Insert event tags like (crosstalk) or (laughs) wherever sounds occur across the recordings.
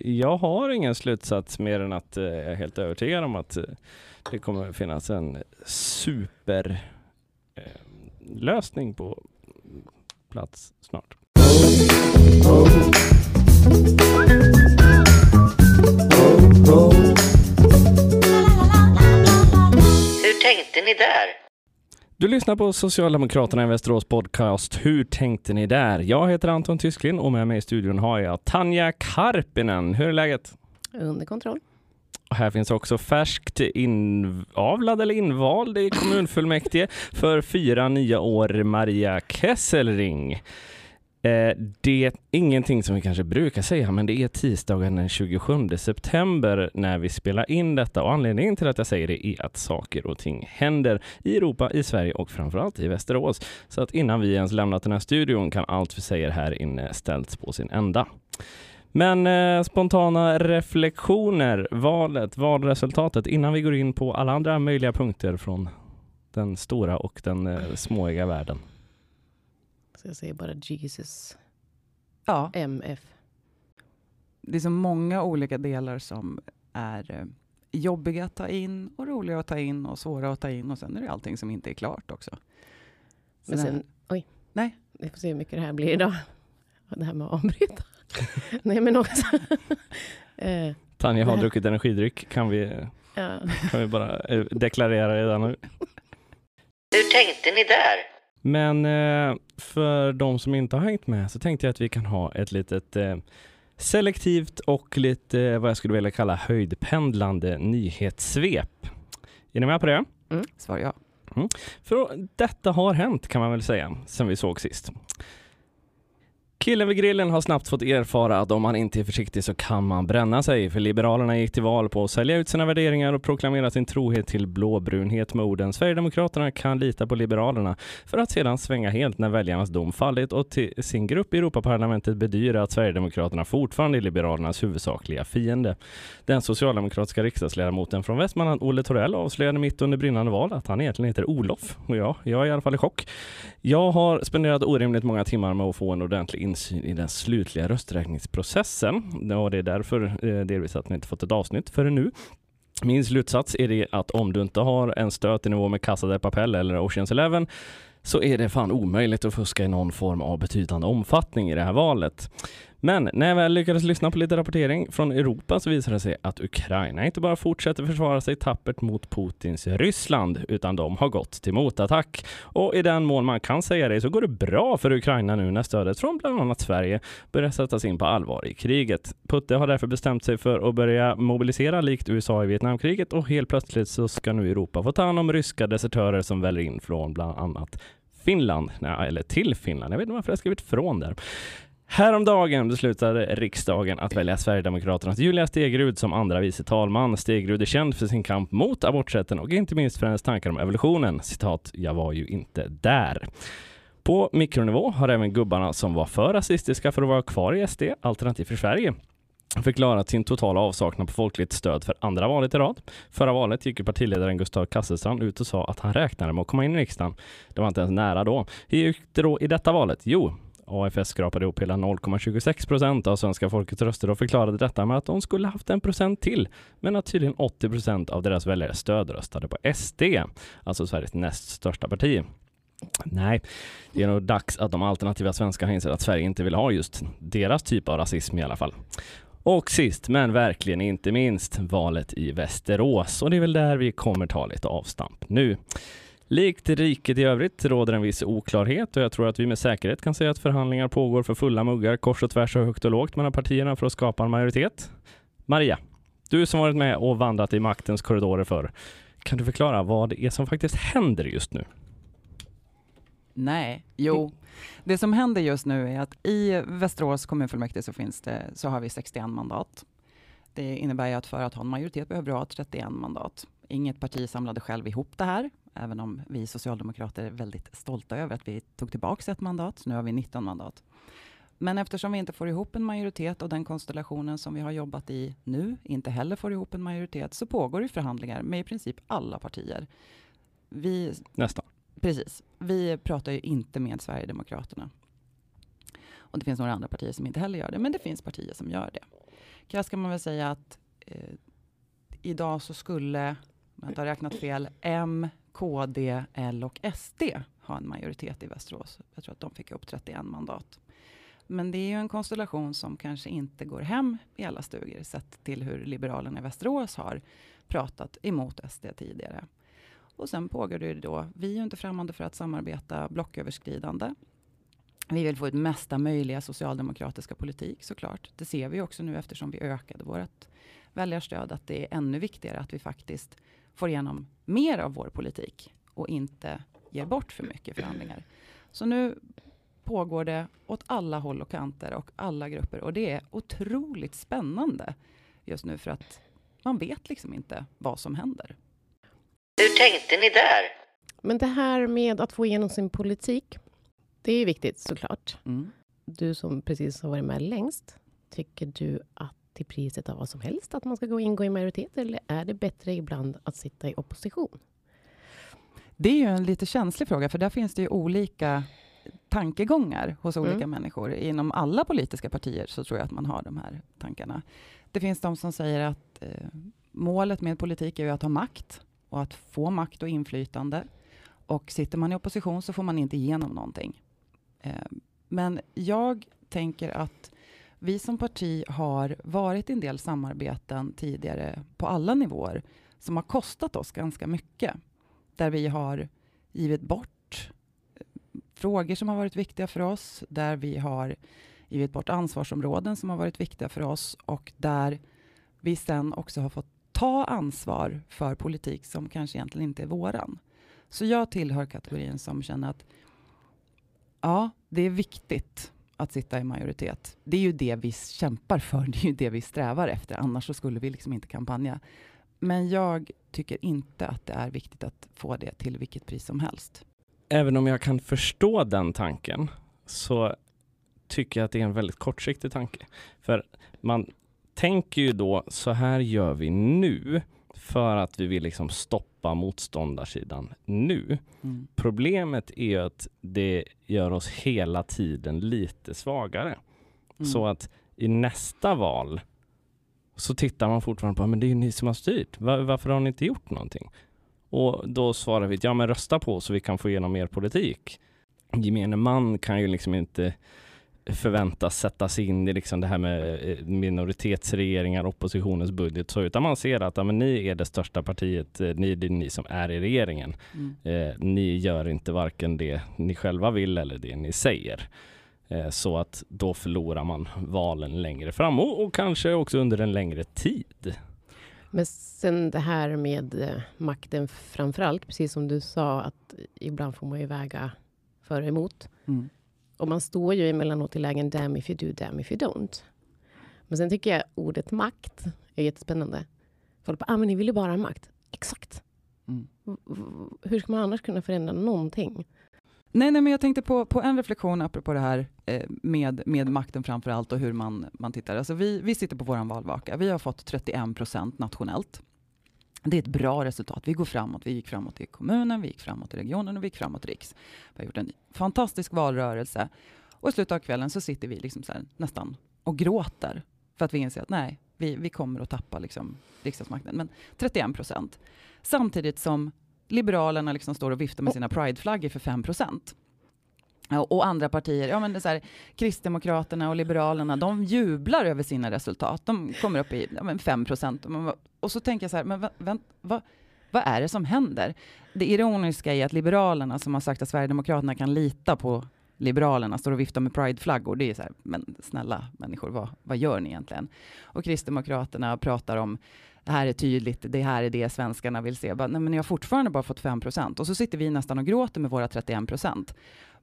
jag har ingen slutsats mer än att eh, jag är helt övertygad om att eh, det kommer finnas en superlösning eh, på plats snart. Hur tänkte ni där? Du lyssnar på Socialdemokraterna i Västerås podcast Hur tänkte ni där? Jag heter Anton Tysklin och med mig i studion har jag Tanja Karpinen. Hur är läget? Under kontroll. Och här finns också färskt inavlad eller invald i kommunfullmäktige för fyra nya år Maria Kesselring. Eh, det är ingenting som vi kanske brukar säga, men det är tisdagen den 27 september när vi spelar in detta och anledningen till att jag säger det är att saker och ting händer i Europa, i Sverige och framförallt i Västerås. Så att innan vi ens lämnat den här studion kan allt vi säger här inne ställts på sin ända. Men eh, spontana reflektioner, valet, valresultatet innan vi går in på alla andra möjliga punkter från den stora och den eh, småiga världen. Så jag säger bara Jesus Ja, MF. det är så många olika delar som är eh, jobbiga att ta in och roliga att ta in och svåra att ta in och sen är det allting som inte är klart också. Men Så det- sen, oj. Nej. Vi får se hur mycket det här blir idag. Det här med att avbryta. (laughs) Nej men också. (laughs) eh, Tanja har här- druckit energidryck, kan vi, ja. kan vi bara eh, deklarera redan nu. Hur tänkte ni där? Men eh, för de som inte har hängt med så tänkte jag att vi kan ha ett litet eh, selektivt och lite eh, vad jag skulle vilja kalla höjdpendlande nyhetssvep. Är ni med på det? Svar ja. För detta har hänt kan man väl säga, sen vi såg sist. Killen vid grillen har snabbt fått erfara att om man inte är försiktig så kan man bränna sig. För Liberalerna gick till val på att sälja ut sina värderingar och proklamera sin trohet till blåbrunhet med orden Sverigedemokraterna kan lita på Liberalerna för att sedan svänga helt när väljarnas dom fallit och till sin grupp i Europaparlamentet bedyra att Sverigedemokraterna fortfarande är Liberalernas huvudsakliga fiende. Den socialdemokratiska riksdagsledamoten från Västmanland, Olle Torell, avslöjade mitt under brinnande val att han egentligen heter Olof. Och ja, jag är i alla fall i chock. Jag har spenderat orimligt många timmar med att få en ordentlig insyn i den slutliga rösträkningsprocessen. Och det är därför eh, delvis att ni inte fått ett avsnitt förrän nu. Min slutsats är det att om du inte har en stöt i nivå med Casa de Papel eller Oceans Eleven så är det fan omöjligt att fuska i någon form av betydande omfattning i det här valet. Men när jag väl lyckades lyssna på lite rapportering från Europa så visade det sig att Ukraina inte bara fortsätter försvara sig tappert mot Putins Ryssland, utan de har gått till motattack. Och i den mån man kan säga det så går det bra för Ukraina nu när stödet från bland annat Sverige börjar sättas in på allvar i kriget. Putte har därför bestämt sig för att börja mobilisera likt USA i Vietnamkriget och helt plötsligt så ska nu Europa få ta hand om ryska desertörer som väller in från bland annat Finland, Nej, eller till Finland. Jag vet inte varför jag skrivit från där. Häromdagen beslutade riksdagen att välja Sverigedemokraternas Julia Stegrud som andra vice talman. Stegrud är känd för sin kamp mot aborträtten och inte minst för hennes tankar om evolutionen. Citat, jag var ju inte där. På mikronivå har även gubbarna som var för rasistiska för att vara kvar i SD, Alternativ för Sverige, förklarat sin totala avsaknad på folkligt stöd för andra valet i rad. Förra valet gick ju partiledaren Gustav Kasselstrand ut och sa att han räknade med att komma in i riksdagen. Det var inte ens nära då. Hur gick det då i detta valet? Jo, AFS skrapade ihop hela 0,26 procent av svenska folkets röster och förklarade detta med att de skulle haft en procent till, men att tydligen 80 procent av deras väljare stödröstade på SD, alltså Sveriges näst största parti. Nej, det är nog dags att de alternativa svenskarna inser att Sverige inte vill ha just deras typ av rasism i alla fall. Och sist, men verkligen inte minst, valet i Västerås. Och det är väl där vi kommer ta lite avstamp nu. Likt riket i övrigt råder en viss oklarhet och jag tror att vi med säkerhet kan säga att förhandlingar pågår för fulla muggar kors och tvärs och högt och lågt mellan partierna för att skapa en majoritet. Maria, du som varit med och vandrat i maktens korridorer för kan du förklara vad det är som faktiskt händer just nu? Nej, jo. Det som händer just nu är att i Västerås kommunfullmäktige så, finns det, så har vi 61 mandat. Det innebär ju att för att ha en majoritet behöver du ha 31 mandat. Inget parti samlade själv ihop det här, även om vi socialdemokrater är väldigt stolta över att vi tog tillbaka ett mandat. Nu har vi 19 mandat. Men eftersom vi inte får ihop en majoritet och den konstellationen som vi har jobbat i nu inte heller får ihop en majoritet så pågår det förhandlingar med i princip alla partier. Vi Nästan. Precis. Vi pratar ju inte med Sverigedemokraterna. Och det finns några andra partier som inte heller gör det, men det finns partier som gör det. krasst kan man väl säga att eh, idag så skulle, jag inte har räknat fel, M, KD, L och SD har en majoritet i Västerås. Jag tror att de fick upp 31 mandat. Men det är ju en konstellation som kanske inte går hem i alla stugor sett till hur Liberalerna i Västerås har pratat emot SD tidigare. Och sen pågår det ju då, vi är ju inte främmande för att samarbeta blocköverskridande. Vi vill få ut mesta möjliga socialdemokratiska politik såklart. Det ser vi också nu eftersom vi ökade vårt väljarstöd att det är ännu viktigare att vi faktiskt får igenom mer av vår politik och inte ger bort för mycket förhandlingar. Så nu pågår det åt alla håll och kanter och alla grupper och det är otroligt spännande just nu för att man vet liksom inte vad som händer. Hur tänkte ni där? Men det här med att få igenom sin politik, det är ju viktigt såklart. Mm. Du som precis har varit med längst, tycker du att till priset av vad som helst att man ska gå ingå i majoritet eller är det bättre ibland att sitta i opposition? Det är ju en lite känslig fråga, för där finns det ju olika tankegångar hos olika Mm. människor. Inom alla politiska partier så tror jag att man har de här tankarna. Det finns de som säger att eh, målet med politik är ju att ha makt och att få makt och inflytande. Och sitter man i opposition så får man inte igenom någonting. Eh, men jag tänker att vi som parti har varit i en del samarbeten tidigare på alla nivåer som har kostat oss ganska mycket. Där vi har givit bort eh, frågor som har varit viktiga för oss, där vi har givit bort ansvarsområden som har varit viktiga för oss och där vi sen också har fått ta ansvar för politik som kanske egentligen inte är våran. Så jag tillhör kategorin som känner att ja, det är viktigt att sitta i majoritet. Det är ju det vi kämpar för, (laughs) det är ju det vi strävar efter, annars så skulle vi liksom inte kampanja. Men jag tycker inte att det är viktigt att få det till vilket pris som helst. Även om jag kan förstå den tanken så tycker jag att det är en väldigt kortsiktig tanke. För man tänker ju då, så här gör vi nu för att vi vill liksom stoppa motståndarsidan nu. Mm. Problemet är att det gör oss hela tiden lite svagare. Mm. Så att i nästa val så tittar man fortfarande på, men det är ju ni som har styrt. Va- varför har ni inte gjort någonting? Och då svarar vi, ja men rösta på så vi kan få igenom mer politik. Gemene man kan ju liksom inte förväntas sätta sig in i liksom det här med eh, minoritetsregeringar, oppositionens budget, så, utan man ser att ja, men ni är det största partiet, eh, ni, det är ni som är i regeringen. Mm. Eh, ni gör inte varken det ni själva vill eller det ni säger. Eh, så att då förlorar man valen längre fram och, och kanske också under en längre tid. Men sen det här med eh, makten framför allt, precis som du sa, att ibland får man ju väga för och emot. Mm. Och man står ju emellanåt i lägen damn if you do, damn if you don't. Men sen tycker jag ordet makt är jättespännande. Folk bara, ah, men ni vill ju bara ha makt. Exakt. Mm. Hur ska man annars kunna förändra någonting? Nej, nej, men jag tänkte på, på en reflektion apropå det här eh, med, med makten framför allt och hur man, man tittar. Alltså vi, vi sitter på vår valvaka. Vi har fått 31 procent nationellt. Det är ett bra resultat. Vi går framåt. Vi gick framåt i kommunen, vi gick framåt i regionen och vi gick framåt i riks. Vi har gjort en fantastisk valrörelse. Och i slutet av kvällen så sitter vi liksom så nästan och gråter för att vi inser att nej, vi, vi kommer att tappa liksom riksdagsmakten. Men 31 procent. Samtidigt som Liberalerna liksom står och viftar med sina prideflaggor för 5 procent. Och andra partier, ja men det är så här, Kristdemokraterna och Liberalerna, de jublar över sina resultat. De kommer upp i ja, men 5 procent. Och så tänker jag så här, men vänt, vad, vad är det som händer? Det ironiska är att Liberalerna, som har sagt att Sverigedemokraterna kan lita på Liberalerna, står och viftar med prideflaggor. Det är så här, men snälla människor, vad, vad gör ni egentligen? Och Kristdemokraterna pratar om det här är tydligt, det här är det svenskarna vill se. Bara, nej, men ni har fortfarande bara fått 5 procent. Och så sitter vi nästan och gråter med våra 31 procent.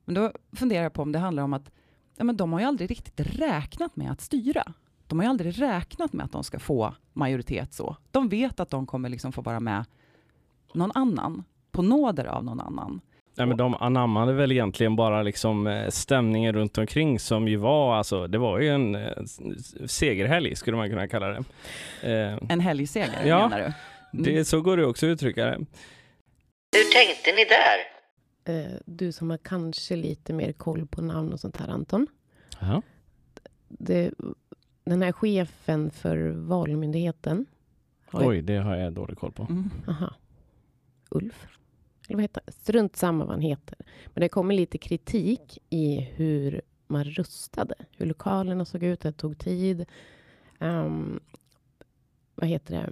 Men då funderar jag på om det handlar om att ja, men de har ju aldrig riktigt räknat med att styra. De har ju aldrig räknat med att de ska få majoritet så. De vet att de kommer liksom få vara med någon annan, på nåder av någon annan. Nej, men de anammade väl egentligen bara liksom eh, stämningen runt omkring som ju var, alltså det var ju en eh, segerhelg skulle man kunna kalla det. Eh, En helgseger Ja. menar du? det så går det också att uttrycka det. Hur tänkte ni där? Eh, Du som har kanske lite mer koll på namn och sånt här, Anton. Ja. Det, den här chefen för Valmyndigheten. Oj, det har jag dålig koll på. Mm. Aha. Ulf? Eller vad heter? Strunt samma vad han heter. Men det kommer lite kritik i hur man röstade. Hur lokalerna såg ut, det tog tid. Ehm, vad heter det?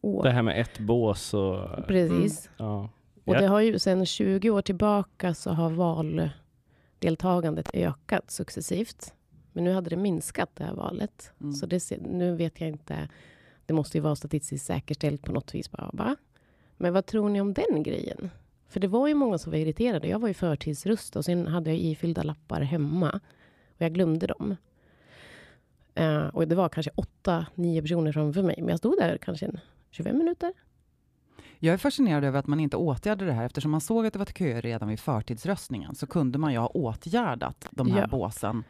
Åh, Det här med ett bås och... precis. Ja. Och det har ju sedan 20 år tillbaka så har valdeltagandet ökat successivt. Men nu hade det minskat det här valet. Mm. Så det, nu vet jag inte. Det måste ju vara statistiskt säkerställt på något vis. Bara, va? Men vad tror ni om den grejen? För det var ju många som var irriterade. Jag var ju förtidsröst och sen hade jag ifyllda lappar hemma. Och jag glömde dem. Eh, och det var kanske åtta, nio personer framför mig. Men jag stod där kanske en 25 minuter. Jag är fascinerad över att man inte åtgärdade det här eftersom man såg att det var köer redan vid förtidsröstningen så kunde man ju ha åtgärdat de här Ja. båsen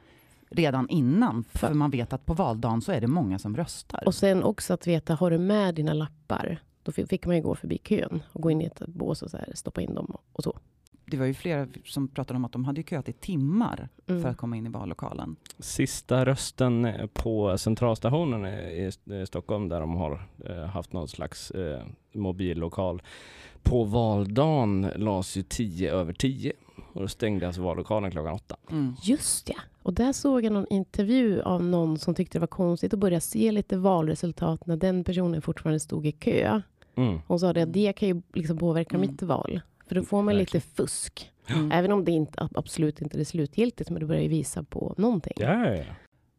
redan innan. För För- man vet att på valdagen så är det många som röstar. Och sen också att veta, har du med dina lappar? Då fi- fick man ju gå förbi kön och gå in i ett bås och så här, stoppa in dem och så. Det var ju flera som pratade om att de hade köat i timmar Mm. för att komma in i vallokalen. Sista rösten eh, på centralstationen i Stockholm där de har eh, haft någon slags eh, mobillokal. På valdagen lades ju 10 över 10 och då stängdes vallokalen klockan 8. Mm. Just ja. Och där såg jag någon intervju av någon som tyckte det var konstigt att börja se lite valresultat när den personen fortfarande stod i kö. Mm. Och sa det att det kan ju liksom påverka Mm. mitt val. För då får man lite Verkligen. fusk. Mm. Även om det inte, absolut inte är slutgiltigt, men det börjar ju visa på någonting. Ja, ja, ja.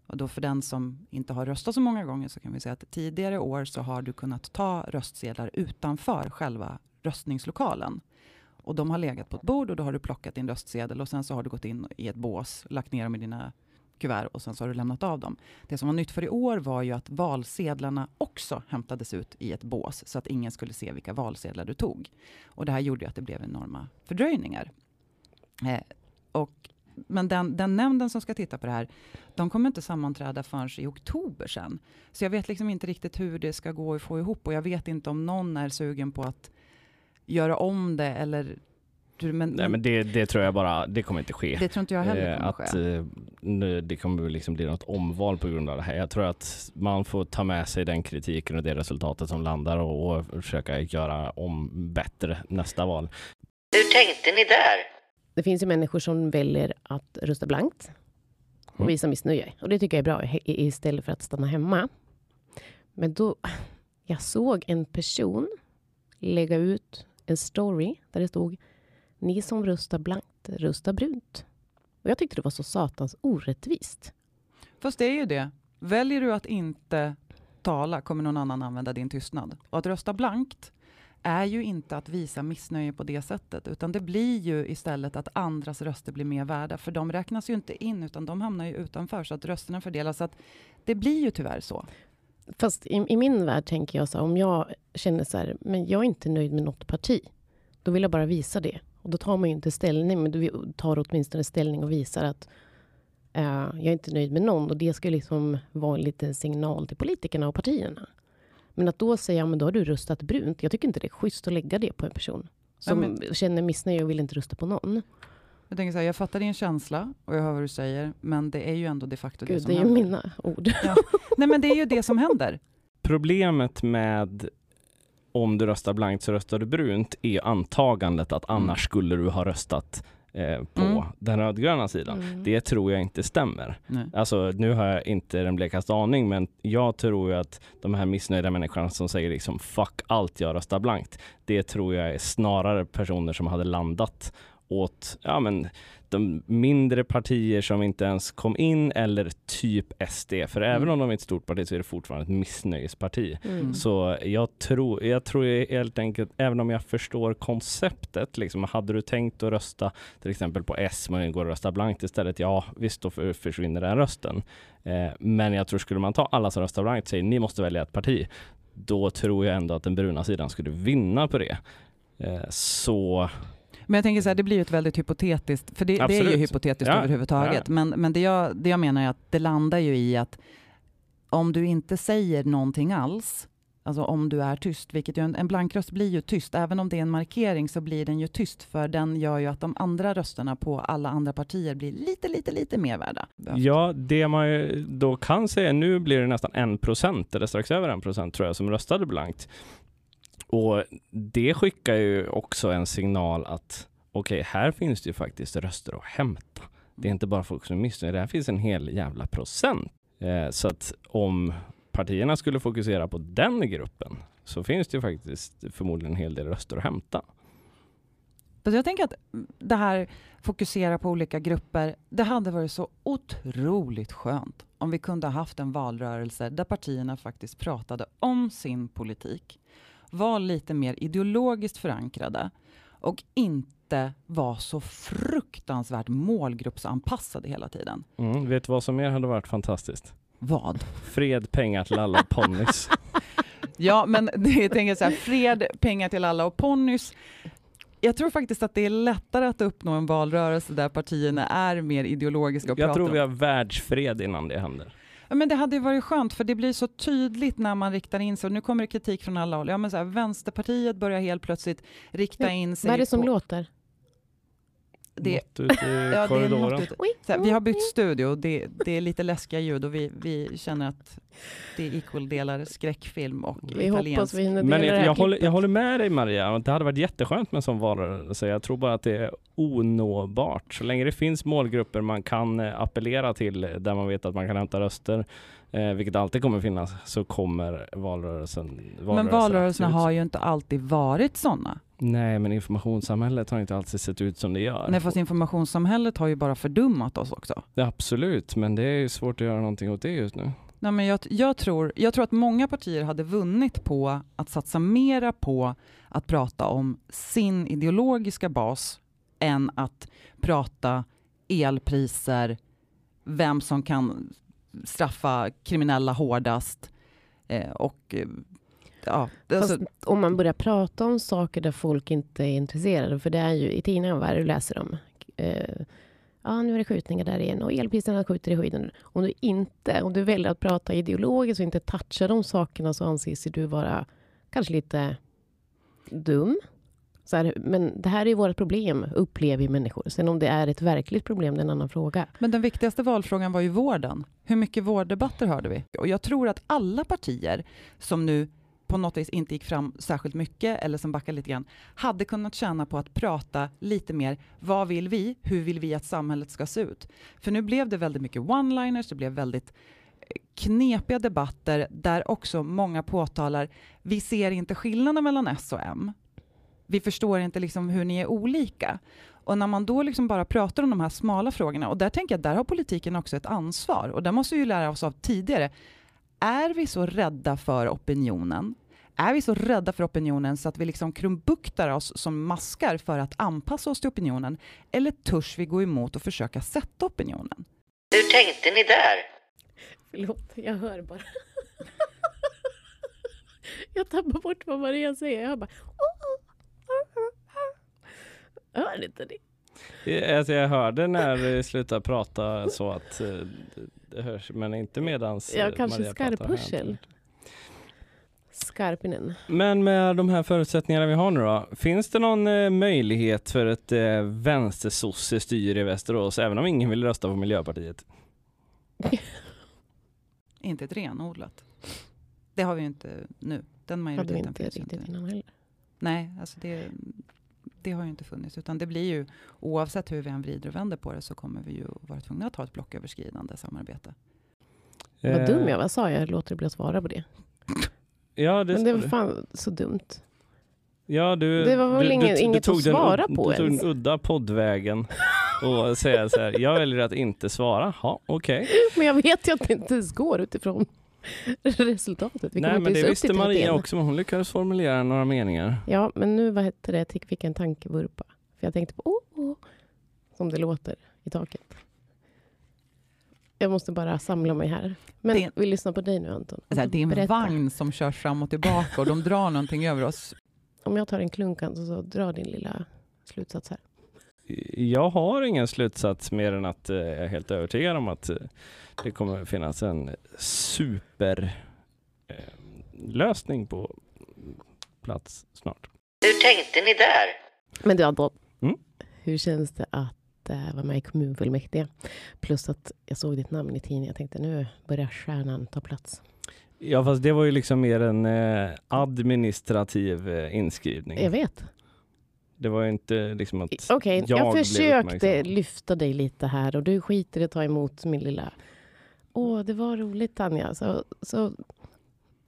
Och då för den som inte har röstat så många gånger så kan vi säga att tidigare år så har du kunnat ta röstsedlar utanför själva röstningslokalen. Och de har legat på ett bord och då har du plockat din röstsedel och sen så har du gått in i ett bås, lagt ner dem i dina kuvert och sen så har du lämnat av dem. Det som var nytt för i år var ju att valsedlarna också hämtades ut i ett bås så att ingen skulle se vilka valsedlar du tog. Och det här gjorde ju att det blev enorma fördröjningar. Eh, och, men den, den nämnden som ska titta på det här, de kommer inte sammanträda förrän i oktober sen. Så jag vet liksom inte riktigt hur det ska gå att få ihop och jag vet inte om någon är sugen på att göra om det eller men, Nej men det, det tror jag bara, det kommer inte ske. det tror inte jag heller Eh, kommer att ske. eh, nu- det kommer liksom bli något omval på grund av det här. Jag tror att man får ta med sig den kritiken och det resultatet som landar och, och försöka göra om bättre nästa val. Hur tänkte ni där? Det finns ju människor som väljer att rösta blankt och Mm. visa missnöje. Och det tycker jag är bra istället för att stanna hemma. Men då, jag såg en person lägga ut en story där det stod ni som röstar blankt, rösta brunt. Och jag tyckte det var så satans orättvist. Fast det är ju det. Väljer du att inte tala kommer någon annan använda din tystnad. Och att rösta blankt är ju inte att visa missnöje på det sättet, utan det blir ju istället att andras röster blir mer värda, för de räknas ju inte in, utan de hamnar ju utanför, så att rösterna fördelas. Så att det blir ju tyvärr så. Fast i, i min värld tänker jag så här, om jag känner så här, men jag är inte nöjd med något parti. Då vill jag bara visa det. Och då tar man ju inte ställning, men du tar åtminstone ställning och visar att eh, jag är inte nöjd med någon. Och det ska liksom vara en liten signal till politikerna och partierna. Men att då säga, ja, men då har du röstat brunt. Jag tycker inte det är schysst att lägga det på en person. Som Ja, men- känner missnöje och vill inte rösta på någon. Jag tänker så här, jag fattar din känsla och jag hör vad du säger, men det är ju ändå de facto det Gud, som det är ju händer. mina ord. Nej, men det är ju det som händer. Problemet med om du röstar blankt så röstar du brunt är antagandet att Mm. annars skulle du ha röstat eh, på Mm. den rödgröna sidan. Mm. Det tror jag inte stämmer. Nej. Alltså nu har jag inte den blekaste aning men jag tror att de här missnöjda människorna som säger liksom fuck allt jag röstar blankt. Det tror jag är snarare personer som hade landat åt ja, men, de mindre partier som inte ens kom in eller typ SD. För även Mm. om de är ett stort parti så är det fortfarande ett missnöjesparti. Mm. Så jag tror, jag tror helt enkelt, även om jag förstår konceptet, liksom, hade du tänkt att rösta till exempel på S men går och rösta blankt istället, ja visst då för, försvinner den rösten. Eh, men jag tror skulle man ta alla som röstar blankt och säger ni måste välja ett parti, då tror jag ändå att den bruna sidan skulle vinna på det. Eh, så Men jag tänker så här, det blir ju ett väldigt hypotetiskt, för det, det är ju hypotetiskt Ja, överhuvudtaget. ja. Men, men det, jag, det jag menar är att det landar ju i att om du inte säger någonting alls Alltså om du är tyst, vilket ju en, en blankröst blir ju tyst. Även om det är en markering så blir den ju tyst, för den gör ju att de andra rösterna på alla andra partier blir lite, lite, lite mer värda. Ja, det man ju då kan säga, nu blir det nästan en procent, eller strax över en procent tror jag, som röstade blankt. Och det skickar ju också en signal att okej, okay, här finns det ju faktiskt röster att hämta. Det är inte bara folk som är missnöjda, det här finns en hel jävla procent. Eh, så att om partierna skulle fokusera på den gruppen så finns det ju faktiskt förmodligen en hel del röster att hämta. Jag tänker att det här fokusera på olika grupper, det hade varit så otroligt skönt om vi kunde ha haft en valrörelse där partierna faktiskt pratade om sin politik, var lite mer ideologiskt förankrade och inte var så fruktansvärt målgruppsanpassade hela tiden. Mm, vet du vad som mer hade varit fantastiskt? Vad? Fred, pengar till alla ponnys. (laughs) ja, men det, (laughs) jag tänker så här, fred, pengar till alla och ponnys. Jag tror faktiskt att det är lättare att uppnå en valrörelse där partierna är mer ideologiska och Jag tror vi har världsfred innan det händer. Ja, men det hade ju varit skönt, för det blir så tydligt när man riktar in sig. Och nu kommer det kritik från alla håll. Ja, men så här, Vänsterpartiet börjar helt plötsligt rikta in sig Vad är det som på... låter? Det, något ute i (laughs) ja, korridoren. Det så här, vi har bytt studio, det, det är lite läskiga ljud och vi, vi känner att det är equal-delar skräckfilm och vi italiensk. Vi Men jag, jag, håller, jag håller med dig Maria, det hade varit jätteskönt med en sån valrörelse. Jag tror bara att det är onåbart. Så länge det finns målgrupper man kan eh, appellera till, där man vet att man kan hämta röster, eh, vilket alltid kommer finnas, så kommer valrörelsen, valrörelsen Men valrörelserna har ju inte alltid varit sådana. Nej, men informationssamhället har inte alltid sett ut som det gör. Nej, fast informationssamhället har ju bara fördummat oss också. Ja, absolut, men det är ju svårt att göra någonting åt det just nu. Nej, men jag, jag, tror, jag tror att många partier hade vunnit på att satsa mera på att prata om sin ideologiska bas än att prata elpriser, vem som kan straffa kriminella hårdast eh, och eh, ja, alltså. om man börjar prata om saker där folk inte är intresserade, för det är ju i tidningen vad du läser om. Eh, ja, nu är det skjutningar där igen och elpriserna skjuter i höjden. Om du inte, om du väljer att prata ideologiskt och inte toucha de sakerna så anses du vara kanske lite dum. Så här, men det här är vårt problem, upplever människor. Sen om det är ett verkligt problem, det är en annan fråga. Men den viktigaste valfrågan var ju vården. Hur mycket vårddebatter hörde vi? Och jag tror att alla partier som nu på något vis inte gick fram särskilt mycket eller som backade lite grann, hade kunnat tjäna på att prata lite mer, vad vill vi? Hur vill vi att samhället ska se ut? För nu blev det väldigt mycket one-liners, det blev väldigt eh, knepiga debatter där också många påtalar, vi ser inte skillnaden mellan S och M. Vi förstår inte liksom hur ni är olika. Och när man då liksom bara pratar om de här smala frågorna, och där tänker jag, där har politiken också ett ansvar, och där måste vi ju lära oss av tidigare. Är vi så rädda för opinionen är vi så rädda för opinionen så att vi liksom krumbuktar oss som maskar för att anpassa oss till opinionen? Eller törs vi gå emot och försöka sätta opinionen? Hur tänkte ni där? Förlåt, jag hör bara. (laughs) jag tappar bort vad Maria säger. Jag bara... Jag hörde inte det. Alltså jag hörde när vi slutade prata så att eh, det hörs, men inte medans Jag kanske skarphursel. Skarpinen. Men med de här förutsättningarna vi har nu då, finns det någon eh, möjlighet för ett eh, vänstersosse-styre i Västerås, även om ingen vill rösta på Miljöpartiet? (laughs) inte ett renodlat. Det har vi ju inte nu. Den majoriteten Hade vi inte riktigt inte. innan heller. Nej, alltså det, det har ju inte funnits. Utan det blir ju, oavsett hur vi än vrider och vänder på det, så kommer vi ju vara tvungna att ha ett blocköverskridande samarbete. Vad dum jag var, sa jag? Låter det bli att svara på det. Ja, det Men det var fan så dumt. Ja, du, det var väl du, inget, du, inget du att svara den, på Du tog ens. den udda poddvägen och säga så här, jag väljer att inte svara. Ja, okej. Okay. Men jag vet ju att det inte ens går utifrån resultatet. Vi Nej, men det visste Maria också, men hon lyckades formulera några meningar. Ja, men nu, vad hette det, jag fick en tankevurpa. För jag tänkte på, oh, oh, som det låter i taket. Jag måste bara samla mig här. Men det, vi lyssnar på dig nu Anton. Det är en Berätta. vagn som körs fram och tillbaka och de drar någonting över oss. Om jag tar en klunkan så, så dra din lilla slutsats här. Jag har ingen slutsats mer än att eh, jag är helt övertygad om att eh, det kommer finnas en super eh, på plats snart. Hur tänkte ni där? Men du Anton, Mm? hur känns det att eh, vara med i kommunfullmäktige? Plus att jag såg ditt namn i tidningen. Jag tänkte nu börjar stjärnan ta plats. Ja, fast det var ju liksom mer en eh, administrativ eh, inskrivning. Jag vet. Det var ju inte liksom att Okej, jag, jag blev försökte uppmärksam. lyfta dig lite här och du skiter i att ta emot min lilla... Åh, det var roligt Tanja. Så, så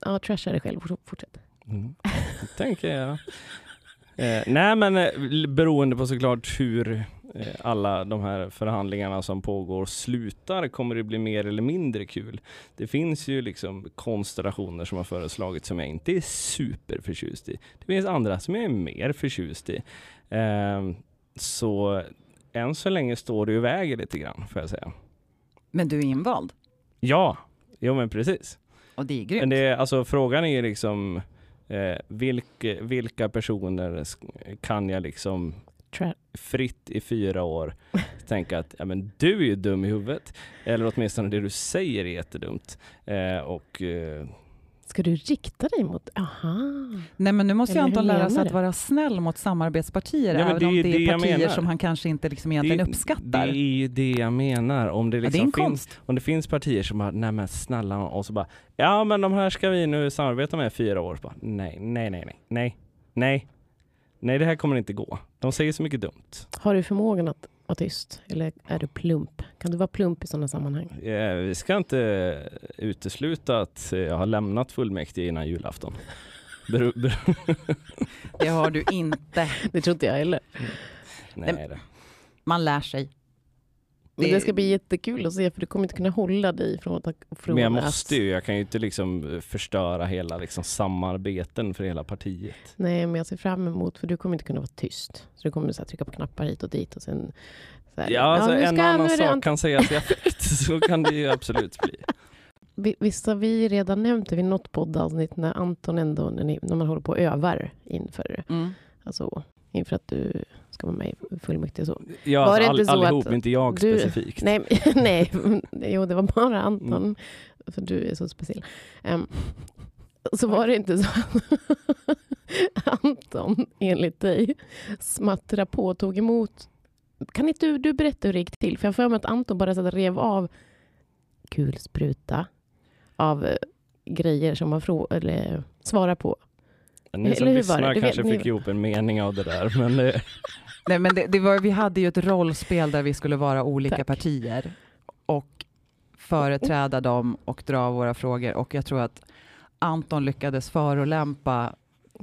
ja, trasha dig själv. Fort- Fortsätt. Mm. tänker jag. Eh, nej men eh, beroende på såklart hur alla de här förhandlingarna som pågår slutar kommer det bli mer eller mindre kul. Det finns ju liksom konstellationer som har föreslagits som jag inte är superförtjust i. Det finns andra som jag är mer förtjust i. Eh, så än så länge står det ju väger lite grann får jag säga. Men du är invald Ja, jo men precis. och det är grymt. Men det är, alltså, frågan är liksom eh, vilka, vilka personer kan jag liksom Tra- fritt i fyra år (laughs) tänka att ja, men du är ju dum i huvudet. Eller åtminstone det du säger är jättedumt. Eh, och eh, Ska du rikta dig mot... Aha. Nej men nu måste ju Eller hur Anton lära sig att vara snäll mot samarbetspartier, Nej, men även det om ju det det är partier som han kanske inte liksom egentligen det, uppskattar. det är ju det jag menar. Om det, ja, det är liksom en finns, om det finns partier som bara, nej men snälla, och så bara, ja men de här ska vi nu samarbeta med i fyra år. Så bara, nej, nej, nej, nej, nej, nej, nej, det här kommer inte gå. De säger så mycket dumt. Har du förmågan att vara tyst? Eller är du plump? Kan du vara plump i sådana sammanhang? Eh, Vi ska inte utesluta att jag har lämnat fullmäktige innan julafton. Det har du inte. (laughs) Det tror inte jag heller. nej, det. Man lär sig. Men Det- ska bli jättekul att se för du kommer inte kunna hålla dig från att... Från Men jag måste ju, jag kan ju inte liksom förstöra hela liksom samarbeten för hela partiet. Nej, men jag ser fram emot för du kommer inte kunna vara tyst. Så du kommer så här, trycka på knappar hit och dit och sen... Så här, Ja, alltså nu en annan sak kan sägas i affekt, så kan det ju absolut bli. (laughs) Vi- Visst har vi redan nämnt det vid något poddavsnitt när Anton ändå, när, ni, när man håller på och övar inför, Mm. alltså, inför att du ska vara med i fullmäktige så. Ja, Var det alltså, inte all, så allihop, att inte jag du- specifikt. Nej, (laughs) nej, jo det var bara Anton. Mm. För du är så speciell. Em, så var det inte så att (laughs) Anton, enligt dig, smattra på och tog emot. Kan inte du, du berätta hur det gick till? För jag för mig att Anton bara så att rev av kulspruta av eh, grejer som man frå- eller svarar på. Ni som lyssnar kanske fick ihop en mening av det där, men det, Nej, men det, det var, vi hade ju ett rollspel där vi skulle vara olika Tack. partier och företräda dem och dra våra frågor. Och jag tror att Anton lyckades förolämpa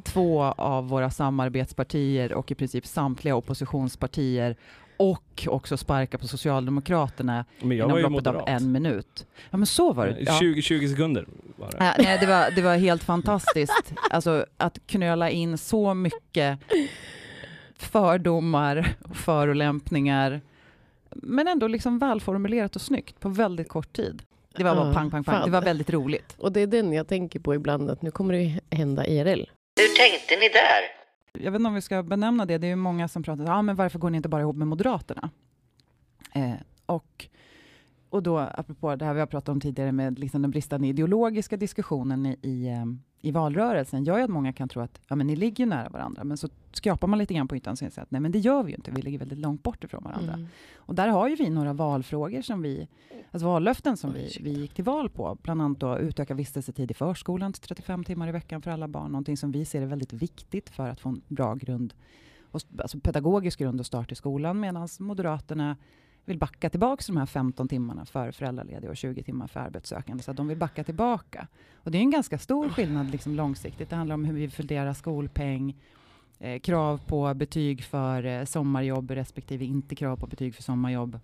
två av våra samarbetspartier och i princip samtliga oppositionspartier och också sparka på Socialdemokraterna men jag inom var ju loppet av moderat. en minut. Ja men så var det. Ja. 20, 20 sekunder var det. Ja, nej, det, var, det var helt fantastiskt. Alltså att knöla in så mycket fördomar och förolämpningar. Men ändå liksom välformulerat och snyggt på väldigt kort tid. Det var bara Ja, pang, pang, pang. fan. Det var väldigt roligt. Och det är den jag tänker på ibland, att nu kommer det hända IRL. Hur tänkte ni där? Jag vet inte om vi ska benämna det. Det är ju många som pratar om ah, men varför går ni inte bara ihop med Moderaterna? Eh, och, och då, apropå det här vi har pratat om tidigare med liksom den bristande ideologiska diskussionen i, i, eh, i valrörelsen, gör ju att många kan tro att ja, men ni ligger ju nära varandra, men så skrapar man lite grann på ytan och säger att nej, men det gör vi ju inte, vi ligger väldigt långt bort ifrån varandra. Mm. Och där har ju vi några valfrågor som vi, alltså vallöften som vi, vi gick till val på. Bland annat då utöka vistelsetid i förskolan till 35 timmar i veckan för alla barn. Någonting som vi ser är väldigt viktigt för att få en bra grund, och, alltså pedagogisk grund och start i skolan. Medan Moderaterna vill backa tillbaka de här 15 timmarna för föräldralediga och 20 timmar för arbetssökande. Så att de vill backa tillbaka. Och det är en ganska stor skillnad liksom långsiktigt. Det handlar om hur vi fördelar skolpeng, eh, krav på betyg för eh, sommarjobb respektive inte krav på betyg för sommarjobb.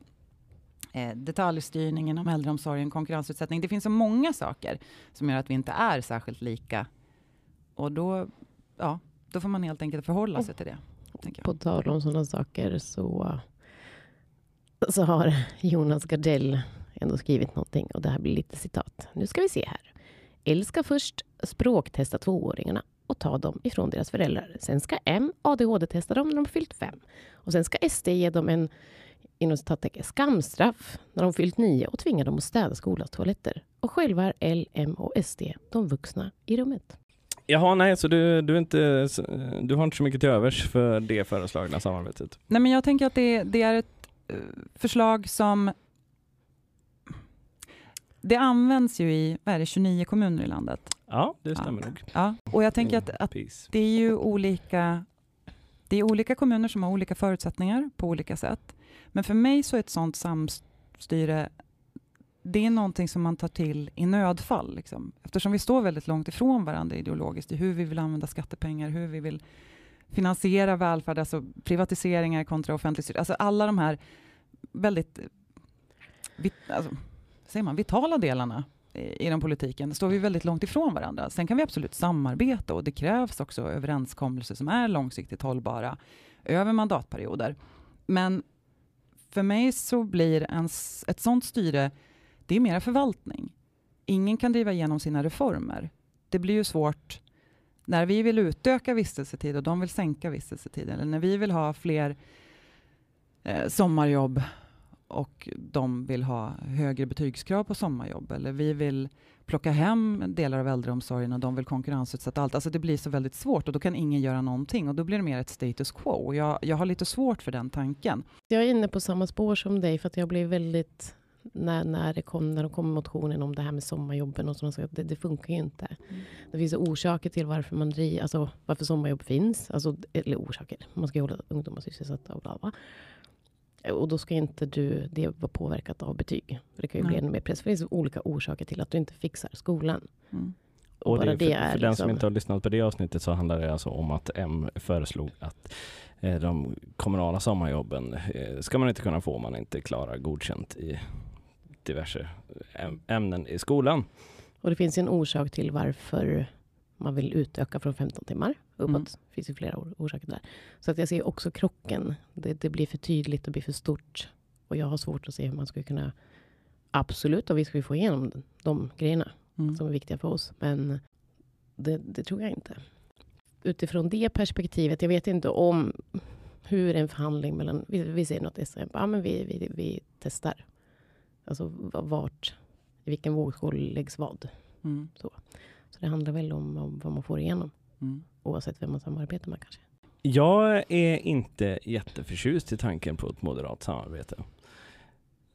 Eh, detaljstyrning inom äldreomsorgen, konkurrensutsättning. Det finns så många saker som gör att vi inte är särskilt lika. Och då, ja, då får man helt enkelt förhålla sig till det. På tal om sådana saker så, (laughs) så har Jonas Gardell ändå skrivit någonting och det här blir lite citat. Nu ska vi se här. L ska först språktesta tvååringarna och ta dem ifrån deras föräldrar. Sen ska M ADHD-testa dem när de fyllt fem. Och sen ska SD ge dem en inom citattecken skamstraff när de fyllt nio och tvinga dem att städa skolans toaletter. Och själva är L, M och SD de vuxna i rummet. Jaha, nej, så du, du, är inte, du har inte så mycket till övers för det föreslagna samarbetet? Nej, men jag tänker att det, det är ett förslag som det används ju i vad är det, 29 kommuner i landet. Ja, det stämmer nog. Ja, och jag tänker att, att det är ju olika, det är olika kommuner som har olika förutsättningar på olika sätt. Men för mig så är ett sånt samstyre, det är någonting som man tar till i nödfall. Liksom. Eftersom vi står väldigt långt ifrån varandra ideologiskt i hur vi vill använda skattepengar, hur vi vill finansiera välfärd, alltså privatiseringar kontra offentlig styrning. Alltså alla de här väldigt vit, alltså, säger man, vitala delarna inom politiken, står vi väldigt långt ifrån varandra. Sen kan vi absolut samarbeta och det krävs också överenskommelser som är långsiktigt hållbara över mandatperioder. Men för mig så blir en, ett sånt styre, det är mera förvaltning. Ingen kan driva igenom sina reformer. Det blir ju svårt när vi vill utöka vistelsetid och de vill sänka vistelsetid, eller när vi vill ha fler eh, sommarjobb och de vill ha högre betygskrav på sommarjobb, eller vi vill plocka hem delar av äldreomsorgen och de vill konkurrensutsätta allt. Alltså det blir så väldigt svårt och då kan ingen göra någonting och då blir det mer ett status quo. Och jag, jag har lite svårt för den tanken. Jag är inne på samma spår som dig, för att jag blir väldigt... När, när, det kom, när det kom motionen om det här med sommarjobben och sådana saker, det, det funkar ju inte. Det finns orsaker till varför man driver, alltså varför sommarjobb finns. Alltså, eller orsaker, man ska ju hålla ungdomar sysselsatta och bla bla. Och då ska inte du, det vara påverkat av betyg. För det kan ju Nej. bli ännu mer press. För det finns olika orsaker till att du inte fixar skolan. Mm. Och det, för, det är för den som liksom- inte har lyssnat på det avsnittet så handlar det alltså om att M föreslog att eh, de kommunala sommarjobben eh, ska man inte kunna få om man inte klarar godkänt i diverse äm- ämnen i skolan. Och det finns ju en orsak till varför man vill utöka från 15 timmar uppåt. Mm. Det finns ju flera or- orsaker där. Så att jag ser också krocken. Det, det blir för tydligt, det blir för stort. Och jag har svårt att se hur man skulle kunna... Absolut, och vi ska ju få igenom de, de grejerna Mm. som är viktiga för oss. Men det, det tror jag inte. Utifrån det perspektivet, jag vet inte om hur en förhandling mellan... Vi, vi säger något SM, ja men vi, vi, vi testar. Alltså vart, i vilken vågskål läggs vad. Mm. Så det handlar väl om, om vad man får igenom, Mm. oavsett vem man samarbetar med kanske. Jag är inte jätteförtjust i tanken på ett moderat samarbete.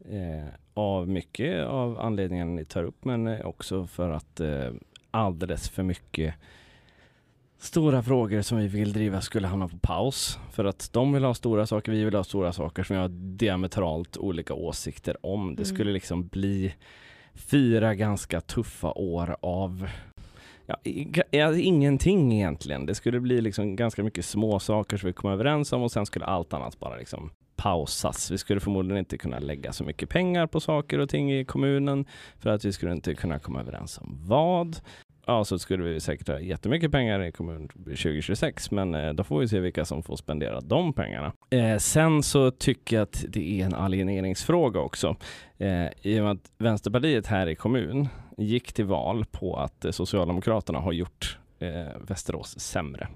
Eh, av mycket av anledningen ni tar upp men också för att eh, alldeles för mycket stora frågor som vi vill driva skulle hamna på paus. För att de vill ha stora saker, vi vill ha stora saker som vi har diametralt olika åsikter om. Det Mm. skulle liksom bli fyra ganska tuffa år av ja, ingenting egentligen. Det skulle bli liksom ganska mycket små saker som vi kom överens om och sen skulle allt annat bara liksom pausas. Vi skulle förmodligen inte kunna lägga så mycket pengar på saker och ting i kommunen för att vi skulle inte kunna komma överens om vad. Ja, så skulle vi säkert ha jättemycket pengar i kommun 2026, men eh, då får vi se vilka som får spendera de pengarna. Eh, sen så tycker jag att det är en alieneringsfråga också. Eh, I och med att Vänsterpartiet här i kommun gick till val på att eh, Socialdemokraterna har gjort eh, Västerås sämre.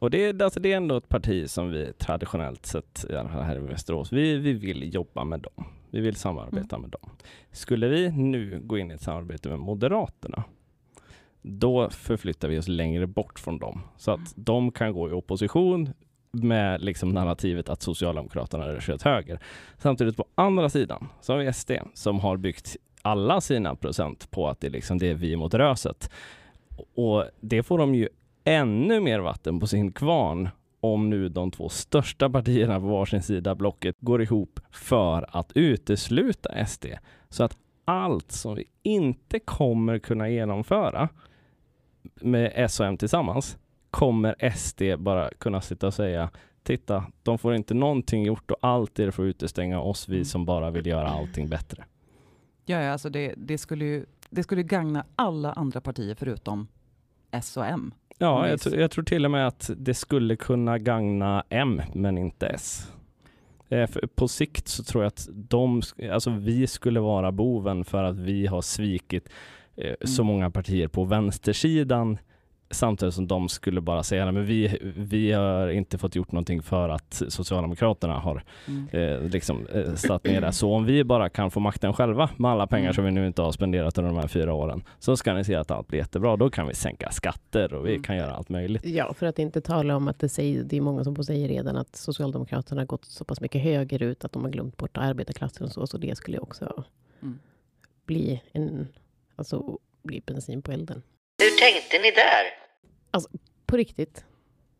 Och det, är- alltså det är ändå ett parti som vi traditionellt sett, här i Västerås, vi, vi vill jobba med dem. Vi vill samarbeta med dem. Skulle vi nu gå in i ett samarbete med Moderaterna, då förflyttar vi oss längre bort från dem. Så att de kan gå i opposition med liksom narrativet att Socialdemokraterna är kört höger. Samtidigt på andra sidan så har vi SD som har byggt alla sina procent på att det, liksom, det är vi mot röset. Och det får de ju ännu mer vatten på sin kvarn om nu de två största partierna på varsin sida blocket går ihop för att utesluta SD. Så att allt som vi inte kommer kunna genomföra med S och M tillsammans kommer SD bara kunna sitta och säga Titta, de får inte någonting gjort och allt är det för att utestänga oss vi som bara vill göra allting bättre. Ja, ja, alltså det, det, skulle ju, det skulle gagna alla andra partier förutom S och M. Ja, jag, jag tror till och med att det skulle kunna gagna M, men inte S. Eh, på sikt så tror jag att de, alltså vi skulle vara boven för att vi har svikit eh, så Mm. många partier på vänstersidan Samtidigt som de skulle bara säga, "Nej, men vi, vi har inte fått gjort någonting för att Socialdemokraterna har Mm. eh, liksom, eh, satt ner det. Så om vi bara kan få makten själva med alla pengar Mm. som vi nu inte har spenderat under de här fyra åren så ska ni se att allt blir jättebra. Då kan vi sänka skatter och vi Mm. kan göra allt möjligt. Ja, för att inte tala om att det, säger, det är många som säger redan att Socialdemokraterna har gått så pass mycket högerut att de har glömt bort arbetarklassen och så. Så det skulle också Mm. bli en, alltså bli bensin på elden. Hur tänkte ni där? På riktigt.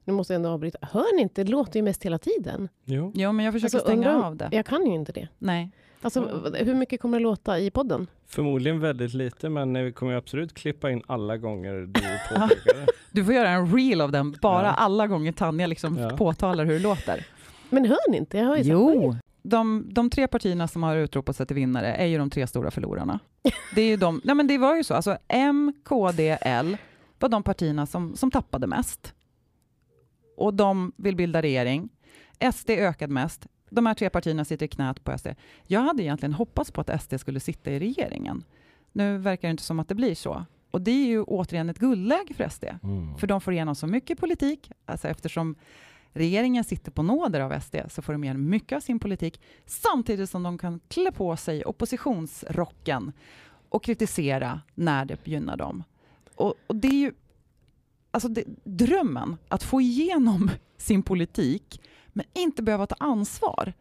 Nu måste jag ändå avbryta. Hör ni inte? Det låter ju mest hela tiden. Jo. Jo, men jag försöker Alltså, stänga undrar- av det. Jag kan ju inte det. Nej. Alltså, hur mycket kommer det låta i podden? Förmodligen väldigt lite men vi kommer absolut klippa in alla gånger du (laughs) påpekar det. Du får göra en reel av den, bara Ja. alla gånger Tanja liksom Ja. påtalar hur det låter. Men hör ni inte? Jag hör ju Jo! De, de tre partierna som har utropat sig till vinnare är ju de tre stora förlorarna. Det, är de, nej men det var ju så, alltså M, KD, L var de partierna som, som tappade mest. Och de vill bilda regering. SD ökade mest. De här tre partierna sitter i knät på SD. Jag hade egentligen hoppats på att SD skulle sitta i regeringen. Nu verkar det inte som att det blir så. Och det är ju återigen ett guldläge för SD. Mm. För de får igenom så mycket politik, alltså eftersom regeringen sitter på nåder av SD så får de igenom mycket av sin politik samtidigt som de kan klä på sig oppositionsrocken och kritisera när det gynnar dem. Och, och det är ju alltså det, drömmen att få igenom (laughs) sin politik men inte behöva ta ansvar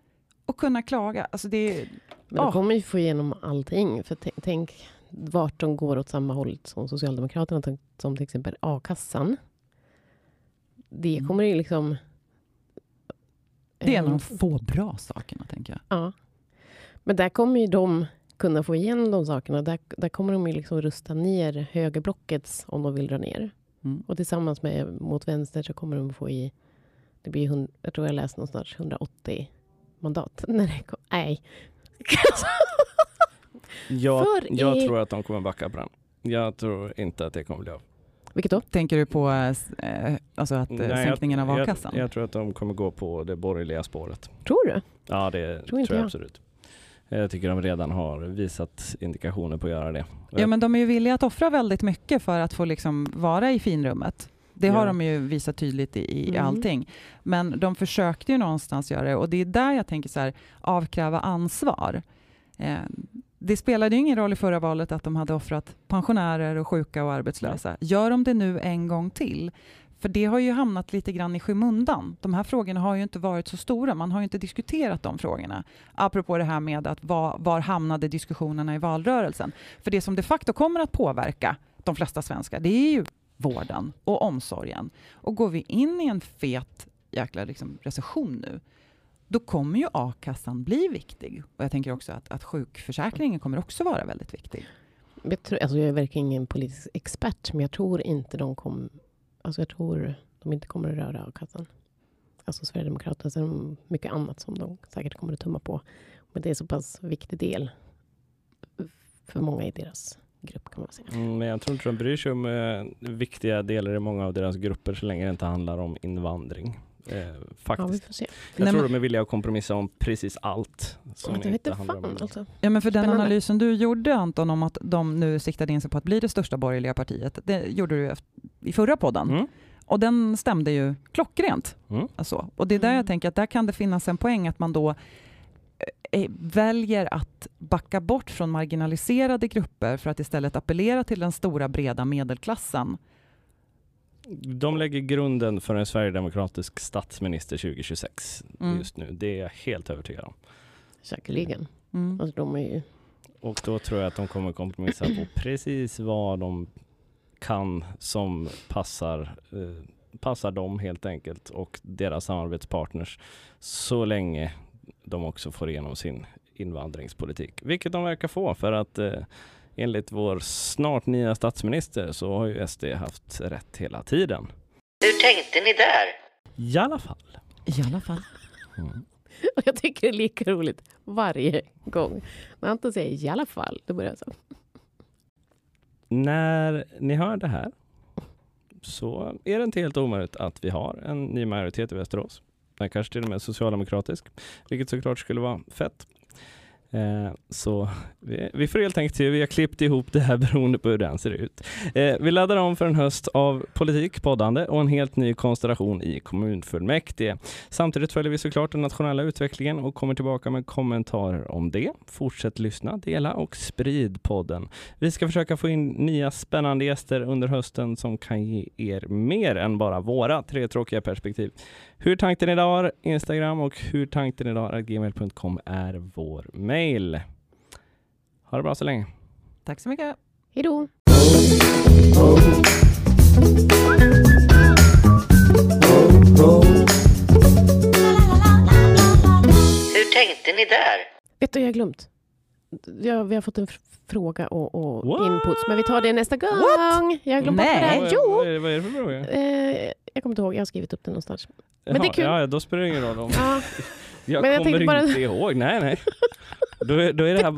och kunna klaga. Alltså det är, Men de Ja. kommer ju få igenom allting. För tänk, vart de går åt samma håll som Socialdemokraterna, som- som till exempel a-kassan. Det Mm. kommer ju liksom... det är en av de få bra sakerna, tänker jag. Ja. Men där kommer ju de kunna få igenom de sakerna. Där, där kommer de ju liksom rusta ner högerblockets om de vill dra ner. Mm. Och tillsammans med mot vänster så kommer de få i... Det blir hund, jag tror jag läste någonstans 180 mandat. (laughs) När det kom, nej. Jag, För jag i- tror att de kommer backa på den. Jag tror inte att det kommer bli av. Vilket då? Tänker du på eh, alltså att, eh, Nej, sänkningen av a-kassan? Jag, jag tror att de kommer gå på det borgerliga spåret. Tror du? Ja, det Tror tror, jag jag. absolut. Jag tycker de redan har visat indikationer på att göra det. Ja, men de är ju villiga att offra väldigt mycket för att få liksom vara i finrummet. Det har Ja. de ju visat tydligt i, i Mm. allting. Men de försökte ju någonstans göra det och det är där jag tänker så här, avkräva ansvar. Eh, det spelade ju ingen roll i förra valet att de hade offrat pensionärer och sjuka och arbetslösa. Gör de det nu en gång till? För det har ju hamnat lite grann i skymundan. De här frågorna har ju inte varit så stora. Man har ju inte diskuterat de frågorna. Apropå det här med att var, var hamnade diskussionerna i valrörelsen? För det som de facto kommer att påverka de flesta svenskar, det är ju vården och omsorgen. Och går vi in i en fet jäkla liksom recession nu, då kommer ju a-kassan bli viktig. Och jag tänker också att, att sjukförsäkringen kommer också vara väldigt viktig. Jag, tror, alltså jag är verkligen ingen politisk expert, men jag tror inte de kommer... Alltså jag tror de inte kommer att röra a-kassan. Alltså Sverigedemokraterna, sen mycket annat som de säkert kommer att tumma på. Men det är så pass viktig del för många i deras grupp kan man säga. Mm, Men jag tror inte de bryr sig om eh, viktiga delar i många av deras grupper så länge det inte handlar om invandring. Eh, Ja, vi faktiskt. får se. jag Nej, tror men- de är villiga att kompromissa om precis allt. Som Jag vet inte handlar fan om alltså. Ja, men för den Spännande. analysen du gjorde Anton om att de nu siktade in sig på att bli det största borgerliga partiet, det gjorde du efter- i förra podden. Mm. Och den stämde ju klockrent. Mm. Alltså. Och det är där Mm. jag tänker att där kan det finnas en poäng att man då eh, väljer att backa bort från marginaliserade grupper för att istället appellera till den stora breda medelklassen. De lägger grunden för en sverigedemokratisk statsminister 2026 Mm. just nu. Det är jag helt övertygad om. Säkerligen. Mm. Alltså de är ju... Och då tror jag att de kommer kompromissa på (clears throat) precis vad de kan som passar, eh, passar dem helt enkelt och deras samarbetspartners så länge de också får igenom sin invandringspolitik. Vilket de verkar få för att eh, enligt vår snart nya statsminister så har ju SD haft rätt hela tiden. Hur tänkte ni där? I alla fall. I alla fall. Mm. (laughs) Och jag tycker det är lika roligt varje gång. När Anton säger i alla fall, då börjar jag så. När ni hör det här så är det inte helt omöjligt att vi har en ny majoritet i Västerås. Den kanske till och med är socialdemokratisk, vilket såklart skulle vara fett. Eh, så vi, vi får helt enkelt se, vi har klippt ihop det här (laughs) beroende på hur den ser ut. Eh, vi laddar om för en höst av politik, poddande och en helt ny konstellation i kommunfullmäktige. Samtidigt följer vi såklart den nationella utvecklingen och kommer tillbaka med kommentarer om det. Fortsätt lyssna, dela och sprid podden. Vi ska försöka få in nya spännande gäster under hösten som kan ge er mer än bara våra tre tråkiga perspektiv. Hur tanken idag Instagram och hur tanken idag gmail.com är vår mail. Ha det bra så länge. Tack så mycket. Hej då! Hur tänkte ni där? Vet du, jag har glömt. Ja, vi har fått en fr- fråga och, och What? inputs, men vi tar det nästa gång. Jag har glömt bort Nej. det här. Vad- Jo! Vad, är, vad är det för fråga? Eh, jag kommer inte ihåg, jag har skrivit upp det någonstans. Men det är Jaha, kul. Ja, då spelar det ingen roll. Om. Ja, (laughs) Jag Men jag kommer bara- inte ihåg. Nej, nej. Då är, då är det här (laughs)